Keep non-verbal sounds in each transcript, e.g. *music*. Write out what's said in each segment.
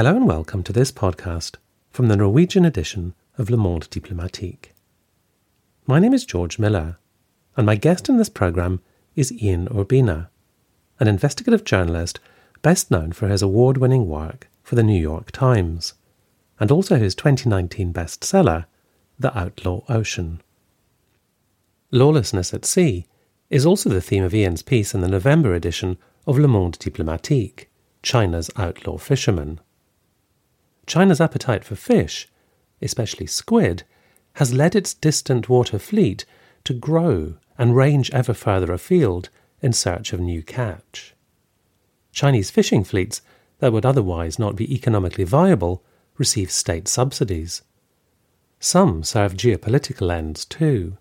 Hello and welcome to this podcast from the Norwegian edition of Le Monde Diplomatique. My name is George Miller, and my guest in this programme is Ian Urbina, an investigative journalist best known for his award winning work for the New York Times, and also his 2019 bestseller, The Outlaw Ocean. Lawlessness at Sea is also the theme of Ian's piece in the November edition of Le Monde Diplomatique, China's Outlaw Fishermen. China's appetite for fish, especially squid, has led its distant water fleet to grow and range ever further afield in search of new catch. Chinese fishing fleets that would otherwise not be economically viable receive state subsidies. Some serve geopolitical ends too,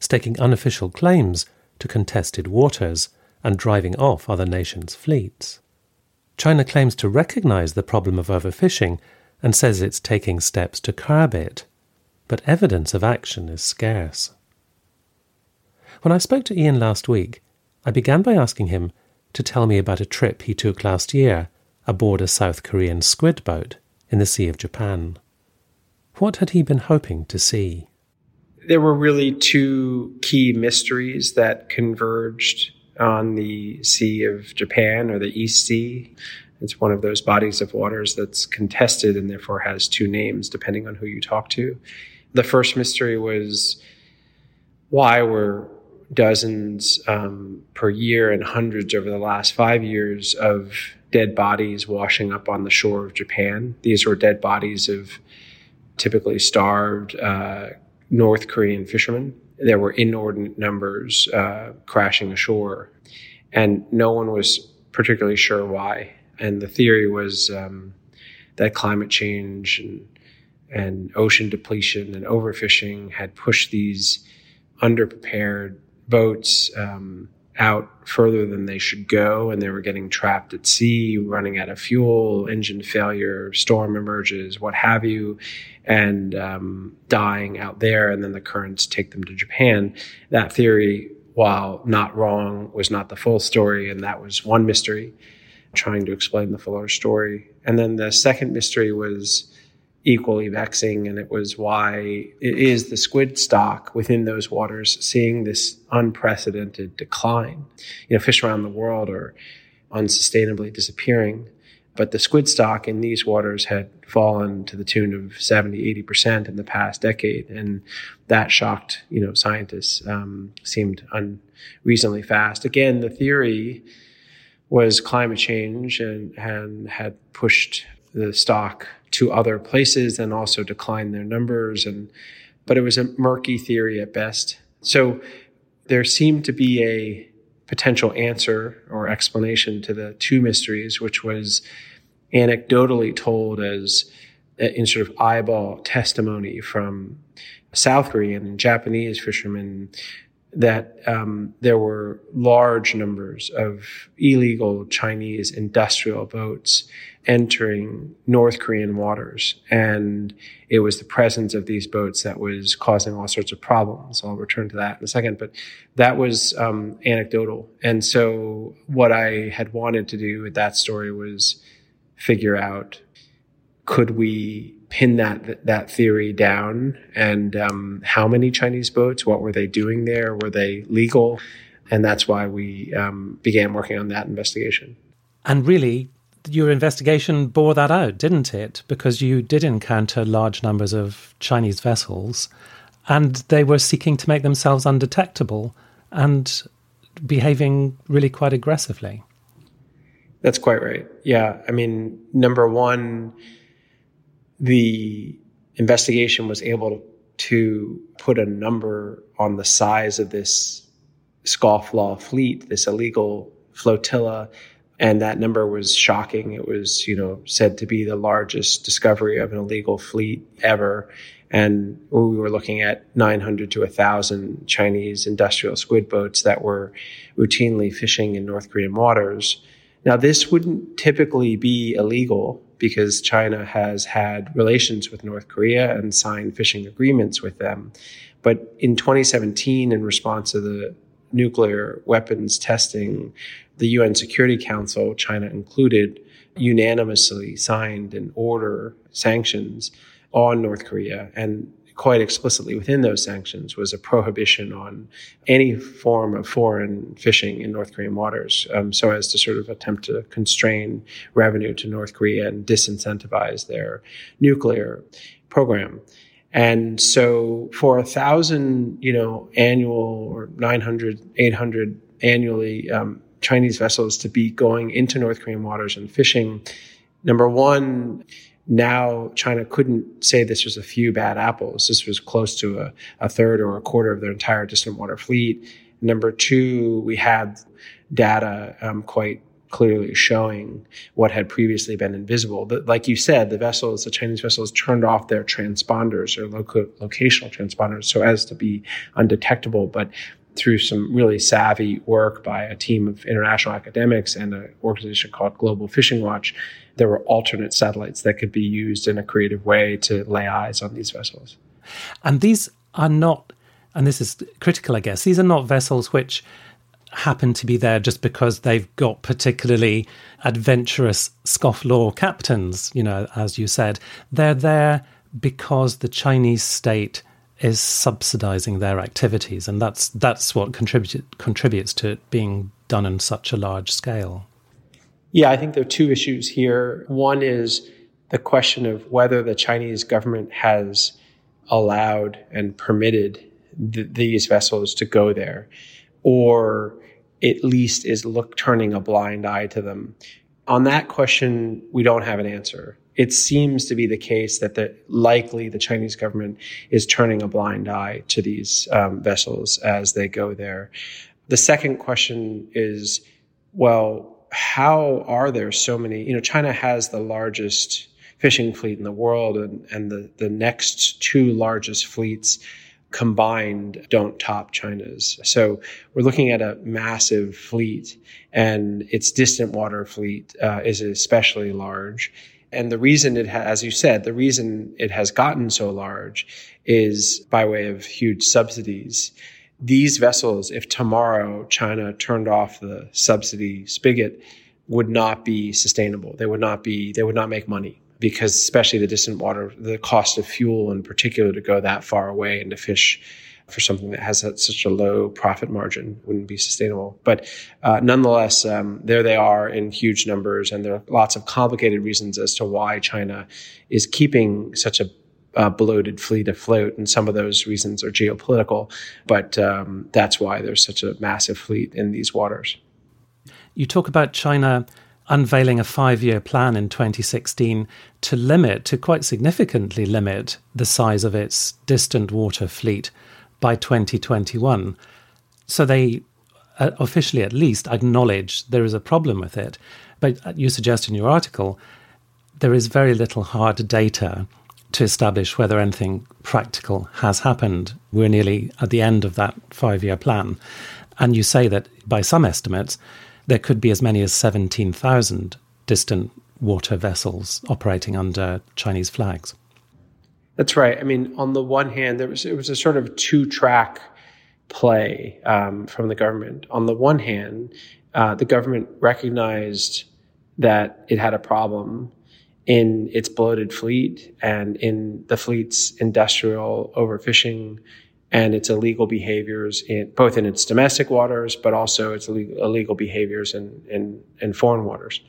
staking unofficial claims to contested waters and driving off other nations' fleets. China claims to recognize the problem of overfishing and says it's taking steps to curb it, but evidence of action is scarce. When I spoke to Ian last week, I began by asking him to tell me about a trip he took last year aboard a South Korean squid boat in the Sea of Japan. What had he been hoping to see? There were really two key mysteries that converged on the Sea of Japan or the East Sea. It's one of those bodies of waters that's contested and therefore has two names depending on who you talk to. The first mystery was why were dozens um, per year and hundreds over the last five years of dead bodies washing up on the shore of Japan. These were dead bodies of typically starved uh, North Korean fishermen. There were inordinate numbers uh, crashing ashore, and no one was particularly sure why and the theory was um, that climate change and, and ocean depletion and overfishing had pushed these underprepared boats um, out further than they should go, and they were getting trapped at sea, running out of fuel, engine failure, storm emerges, what have you, and um, dying out there, and then the currents take them to Japan. That theory, while not wrong, was not the full story, and that was one mystery trying to explain the fuller story. And then the second mystery was equally vexing, and it was why it is the squid stock within those waters seeing this unprecedented decline. You know, fish around the world are unsustainably disappearing, but the squid stock in these waters had fallen to the tune of 70, 80% in the past decade. And that shocked, you know, scientists, um, seemed unreasonably fast. Again, the theory was climate change and, and had pushed the stock to other places and also declined their numbers and but it was a murky theory at best. So there seemed to be a potential answer or explanation to the two mysteries which was anecdotally told as in sort of eyeball testimony from South Korean and Japanese fishermen that um, there were large numbers of illegal Chinese industrial boats entering North Korean waters. And it was the presence of these boats that was causing all sorts of problems. I'll return to that in a second. But that was um, anecdotal. And so what I had wanted to do with that story was figure out could we pin that that theory down and um, how many Chinese boats? What were they doing there? Were they legal? And that's why we um, began working on that investigation. And really, your investigation bore that out, didn't it? Because you did encounter large numbers of Chinese vessels, and they were seeking to make themselves undetectable and behaving really quite aggressively. That's quite right. Yeah. I mean, number one, the investigation was able to, put a number on the size of this scofflaw fleet, this illegal flotilla. And that number was shocking. It was, you know, said to be the largest discovery of an illegal fleet ever. And we were looking at 900 to 1,000 Chinese industrial squid boats that were routinely fishing in North Korean waters. Now, this wouldn't typically be illegal because China has had relations with North Korea and signed fishing agreements with them. But in 2017, in response to the nuclear weapons testing, the UN Security Council, China included, unanimously signed an order sanctions on North Korea. And quite explicitly within those sanctions was a prohibition on any form of foreign fishing in North Korean waters, um, so as to sort of attempt to constrain revenue to North Korea and disincentivize their nuclear program. And so for a thousand, you know, annual or 900, 800 annually, um, Chinese vessels to be going into North Korean waters and fishing, number one, now China couldn't say this was a few bad apples. This was close to a, a third or a quarter of their entire distant water fleet. Number two, we had data um, quite clearly showing what had previously been invisible. But like you said, the vessels, the Chinese vessels turned off their transponders or locational transponders so as to be undetectable. But through some really savvy work by a team of international academics and an organization called Global Fishing Watch, there were alternate satellites that could be used in a creative way to lay eyes on these vessels. And these are not, and this is critical, I guess, these are not vessels which happen to be there just because they've got particularly adventurous scofflaw captains, you know, as you said. They're there because the Chinese state is subsidizing their activities, and that's that's what contribute, contributes to it being done on such a large scale. Yeah, I think there are two issues here. One is the question of whether the Chinese government has allowed and permitted th- these vessels to go there, or at least is look turning a blind eye to them. On that question, we don't have an answer it seems to be the case that the, likely the Chinese government is turning a blind eye to these um, vessels as they go there. The second question is, well, how are there so many? You know, China has the largest fishing fleet in the world, and, and the, the next two largest fleets combined don't top China's. So we're looking at a massive fleet, and its distant water fleet uh, is especially large. And the reason it has, as you said, the reason it has gotten so large is by way of huge subsidies. These vessels, if tomorrow China turned off the subsidy spigot, would not be sustainable. They would not be, they would not make money because especially the distant water, the cost of fuel in particular to go that far away and to fish for something that has such a low profit margin wouldn't be sustainable. But uh, nonetheless, um, there they are in huge numbers, and there are lots of complicated reasons as to why China is keeping such a uh, bloated fleet afloat, and some of those reasons are geopolitical, but um, that's why there's such a massive fleet in these waters. You talk about China unveiling a five year plan in 2016 to limit, to quite significantly limit, the size of its distant water fleet by 2021. So they uh, officially, at least, acknowledge there is a problem with it. But you suggest in your article there is very little hard data to establish whether anything practical has happened. We're nearly at the end of that five year plan. And you say that by some estimates, there could be as many as 17,000 distant water vessels operating under Chinese flags. That's right. I mean, on the one hand, there was it was a sort of two track play um, from the government. On the one hand, uh, the government recognized that it had a problem in its bloated fleet and in the fleet's industrial overfishing and its illegal behaviors in both in its domestic waters, but also its illegal behaviors in, in, in foreign waters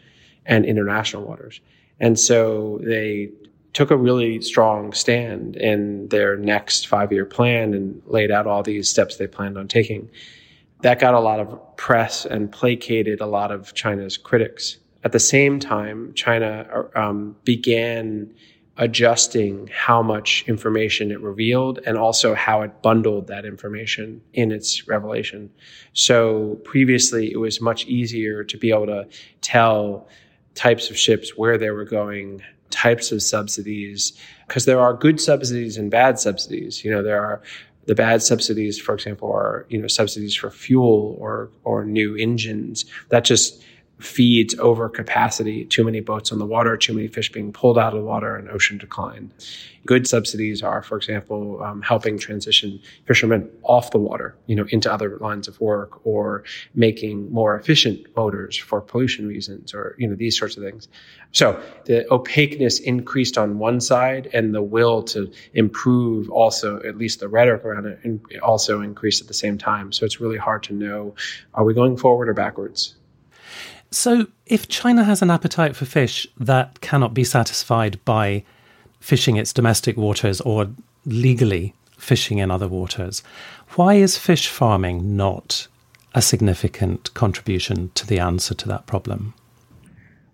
and international waters. And so they took a really strong stand in their next five year plan and laid out all these steps they planned on taking. That got a lot of press and placated a lot of China's critics. At the same time, China um, began adjusting how much information it revealed and also how it bundled that information in its revelation. So previously, it was much easier to be able to tell types of ships where they were going, types of subsidies because there are good subsidies and bad subsidies. You know, there are the bad subsidies, for example, are you know subsidies for fuel or or new engines that just feeds over capacity, too many boats on the water, too many fish being pulled out of the water, and ocean decline. Good subsidies are, for example, um, helping transition fishermen off the water, you know, into other lines of work, or making more efficient motors for pollution reasons, or you know these sorts of things. So the opaqueness increased on one side, and the will to improve also, at least the rhetoric around it, also increased at the same time. So it's really hard to know: are we going forward or backwards? So, if China has an appetite for fish that cannot be satisfied by fishing its domestic waters or legally fishing in other waters, why is fish farming not a significant contribution to the answer to that problem?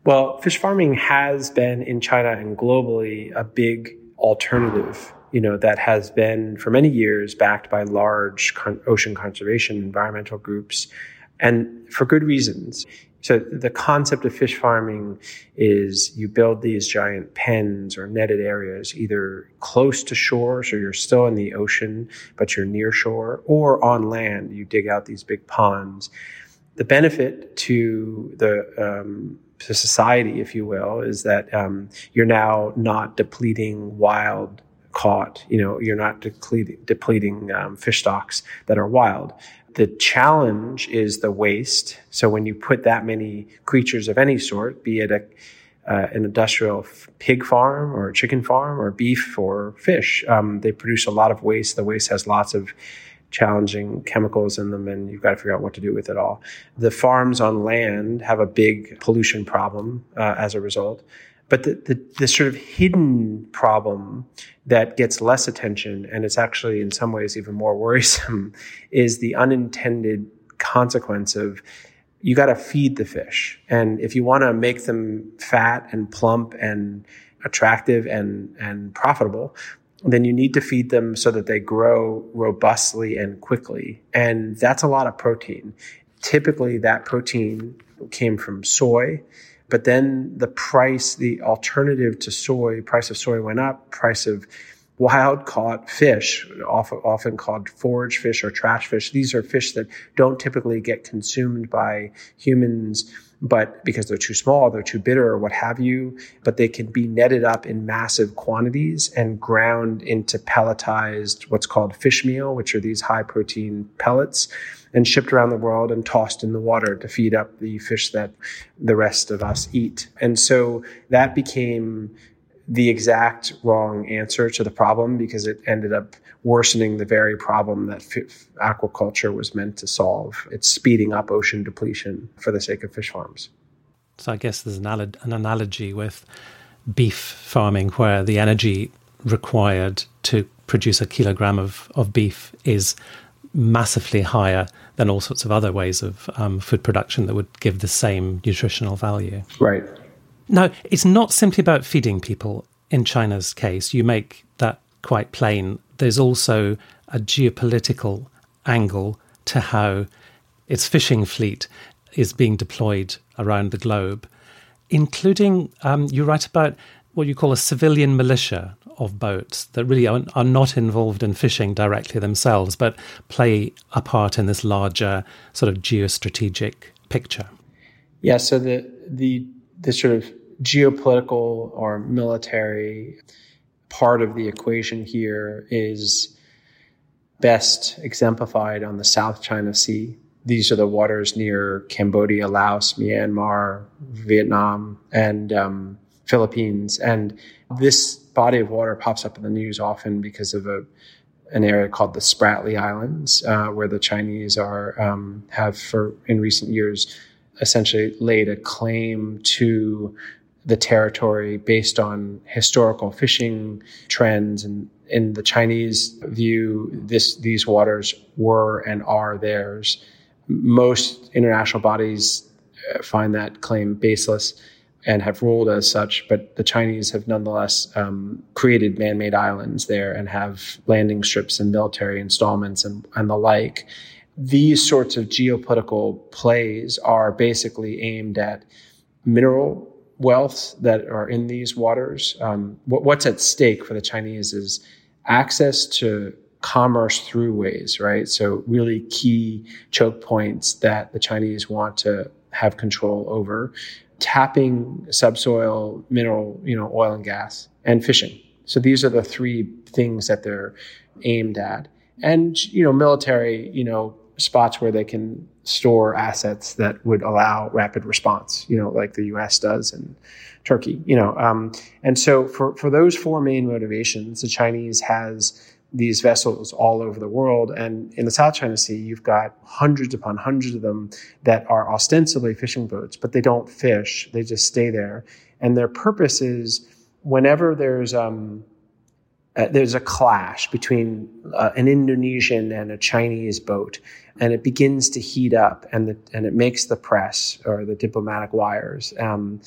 Well, fish farming has been in China and globally a big alternative, you know, that has been for many years backed by large con- ocean conservation environmental groups and for good reasons. So the concept of fish farming is you build these giant pens or netted areas either close to shore, so you're still in the ocean, but you're near shore, or on land, you dig out these big ponds. The benefit to the um, to society, if you will, is that um, you're now not depleting wild caught. You know, you're not depleting, depleting um, fish stocks that are wild. The challenge is the waste. So when you put that many creatures of any sort, be it a, uh, an industrial pig farm or chicken farm or beef or fish, um, they produce a lot of waste. The waste has lots of challenging chemicals in them and you've got to figure out what to do with it all. The farms on land have a big pollution problem uh, as a result. But the, the, the, sort of hidden problem that gets less attention, and it's actually in some ways even more worrisome, *laughs* is the unintended consequence of you got to feed the fish. And if you want to make them fat and plump and attractive and, and profitable, then you need to feed them so that they grow robustly and quickly. And that's a lot of protein. Typically, that protein came from soy but then the price, the alternative to soy, price of soy went up, price of wild caught fish, often, often called forage fish or trash fish. These are fish that don't typically get consumed by humans, but because they're too small, they're too bitter or what have you, but they can be netted up in massive quantities and ground into pelletized, what's called fish meal, which are these high protein pellets and shipped around the world and tossed in the water to feed up the fish that the rest of us eat. And so that became the exact wrong answer to the problem because it ended up worsening the very problem that f- aquaculture was meant to solve. It's speeding up ocean depletion for the sake of fish farms. So I guess there's an, an analogy with beef farming where the energy required to produce a kilogram of, of beef is massively higher than all sorts of other ways of um, food production that would give the same nutritional value. Right. Now, it's not simply about feeding people. In China's case, you make that quite plain. There's also a geopolitical angle to how its fishing fleet is being deployed around the globe, including um, you write about what you call a civilian militia of boats that really are, are, not involved in fishing directly themselves, but play a part in this larger sort of geostrategic picture. Yeah. So the the the sort of geopolitical or military part of the equation here is best exemplified on the South China Sea. These are the waters near Cambodia, Laos, Myanmar, Vietnam, and um, Philippines. And this body of water pops up in the news often because of a an area called the Spratly Islands, uh, where the Chinese are um, have for in recent years essentially laid a claim to the territory based on historical fishing trends and in the Chinese view, this these waters were and are theirs. Most international bodies uh, find that claim baseless and have ruled as such, but the Chinese have nonetheless um, created man-made islands there and have landing strips and military installments and, and the like. These sorts of geopolitical plays are basically aimed at mineral wealth that are in these waters. Um, what, what's at stake for the Chinese is access to commerce throughways, right? So really key choke points that the Chinese want to have control over, tapping subsoil, mineral, you know, oil and gas, and fishing. So these are the three things that they're aimed at. And, you know, military, you know, spots where they can store assets that would allow rapid response, you know, like the US does in Turkey, you know. Um, and so for, for those four main motivations, the Chinese has these vessels all over the world. And in the South China Sea, you've got hundreds upon hundreds of them that are ostensibly fishing boats, but they don't fish. They just stay there. And their purpose is whenever there's, um, uh, there's a clash between uh, an Indonesian and a Chinese boat, and it begins to heat up, and the, and it makes the press or the diplomatic wires. Um,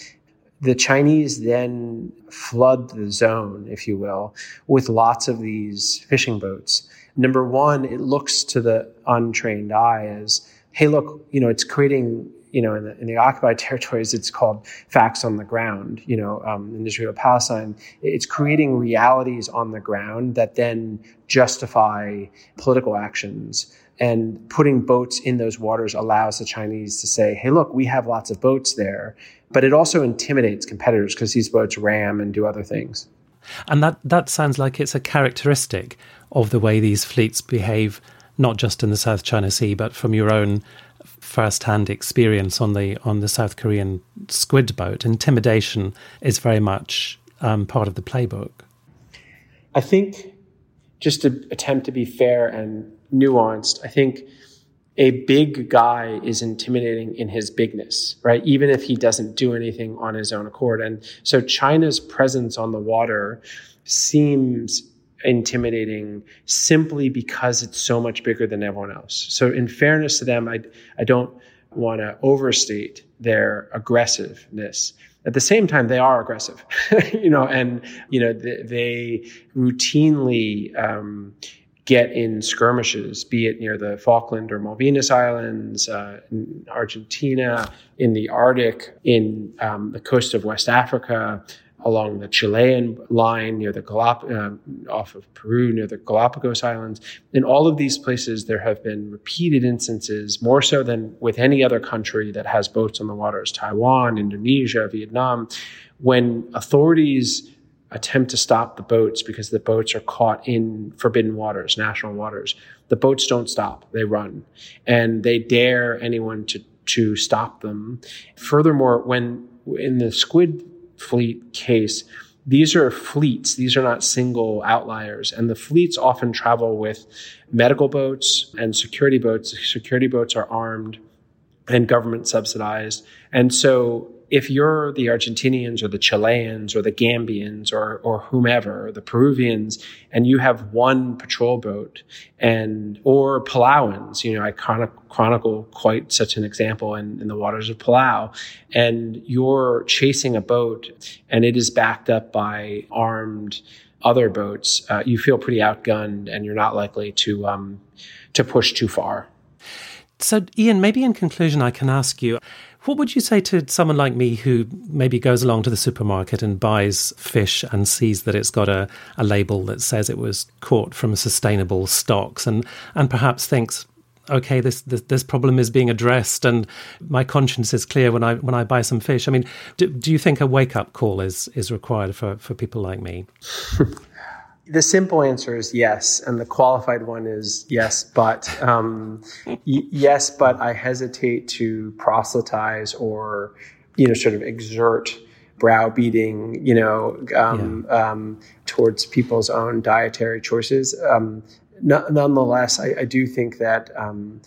the Chinese then flood the zone, if you will, with lots of these fishing boats. Number one, it looks to the untrained eye as, hey, look, you know, it's creating, you know, in the, in the occupied *laughs* territories, it's called facts on the ground, you know, um, in Israel Palestine. It's creating realities on the ground that then justify political actions and putting boats in those waters allows the Chinese to say, hey, look, we have lots of boats there. But it also intimidates competitors because these boats ram and do other things. And that, that sounds like it's a characteristic of the way these fleets behave, not just in the South China Sea, but from your own first-hand experience on the on the South Korean squid boat. Intimidation is very much um, part of the playbook. I think just to attempt to be fair and nuanced. I think a big guy is intimidating in his bigness, right? Even if he doesn't do anything on his own accord. And so China's presence on the water seems intimidating simply because it's so much bigger than everyone else. So in fairness to them, I, I don't want to overstate their aggressiveness. At the same time, they are aggressive, *laughs* you know, and, you know, they, they routinely, um, get in skirmishes, be it near the Falkland or Malvinas Islands, uh, in Argentina, in the Arctic, in um, the coast of West Africa, along the Chilean line near the Galap- uh, off of Peru near the Galapagos Islands. In all of these places, there have been repeated instances, more so than with any other country that has boats on the waters, Taiwan, Indonesia, Vietnam, when authorities attempt to stop the boats because the boats are caught in forbidden waters, national waters. The boats don't stop, they run. And they dare anyone to, to stop them. Furthermore, when in the squid fleet case, these are fleets. These are not single outliers. And the fleets often travel with medical boats and security boats. Security boats are armed and government subsidized. And so if you're the Argentinians or the Chileans or the Gambians or, or whomever, the Peruvians, and you have one patrol boat and, or Palauans, you know, I chronicle quite such an example in, in the waters of Palau, and you're chasing a boat and it is backed up by armed other boats, uh, you feel pretty outgunned and you're not likely to, um, to push too far. So, Ian, maybe in conclusion, I can ask you what would you say to someone like me who maybe goes along to the supermarket and buys fish and sees that it's got a, a label that says it was caught from sustainable stocks and, and perhaps thinks, okay, this, this, this problem is being addressed, and my conscience is clear when I when I buy some fish. I mean, do, do you think a wake up call is is required for for people like me? *laughs* the simple answer is yes, and the qualified one is yes, but um, y- yes, but I hesitate to proselytize or you know sort of exert browbeating, you know, um, yeah. um, towards people's own dietary choices. Um, nonetheless, I, I, do think that um,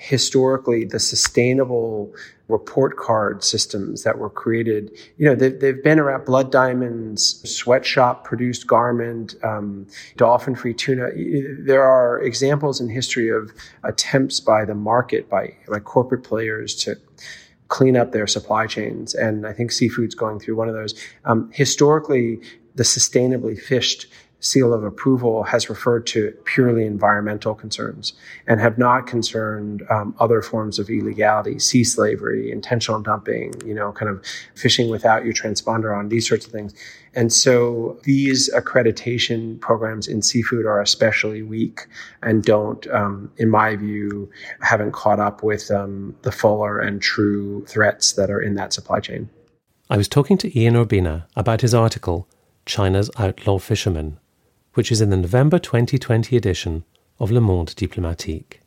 historically the sustainable report card systems that were created. You know, they've, they've been around Blood Diamonds, Sweatshop produced garment, um, dolphin free tuna. There are examples in history of attempts by the market, by, by corporate players to clean up their supply chains. And I think seafood's going through one of those. Um, historically, the sustainably fished seal of approval has referred to purely environmental concerns and have not concerned um, other forms of illegality, sea slavery, intentional dumping, you know, kind of fishing without your transponder on, these sorts of things. And so these accreditation programs in seafood are especially weak and don't, um, in my view, haven't caught up with um, the fuller and true threats that are in that supply chain. I was talking to Ian Urbina about his article, China's Outlaw Fishermen, which is in the November 2020 edition of Le Monde Diplomatique.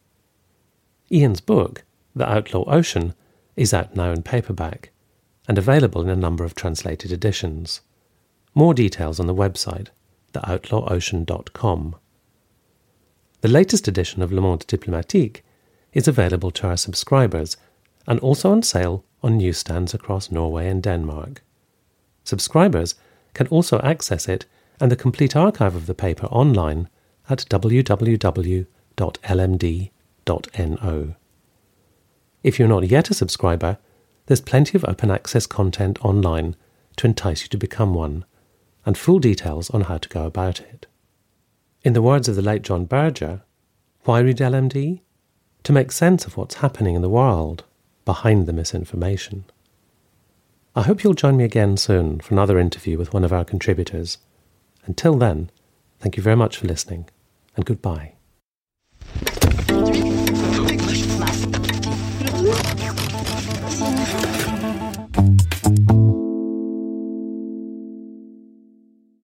Ian's book, The Outlaw Ocean, is out now in paperback and available in a number of translated editions. More details on the website, theoutlawocean.com. The latest edition of Le Monde Diplomatique is available to our subscribers and also on sale on newsstands across Norway and Denmark. Subscribers can also access it and the complete archive of the paper online at www.lmd.no. If you're not yet a subscriber, there's plenty of open access content online to entice you to become one, and full details on how to go about it. In the words of the late John Berger, why read LMD? To make sense of what's happening in the world behind the misinformation. I hope you'll join me again soon for another interview with one of our contributors. Until then, thank you very much for listening, and goodbye.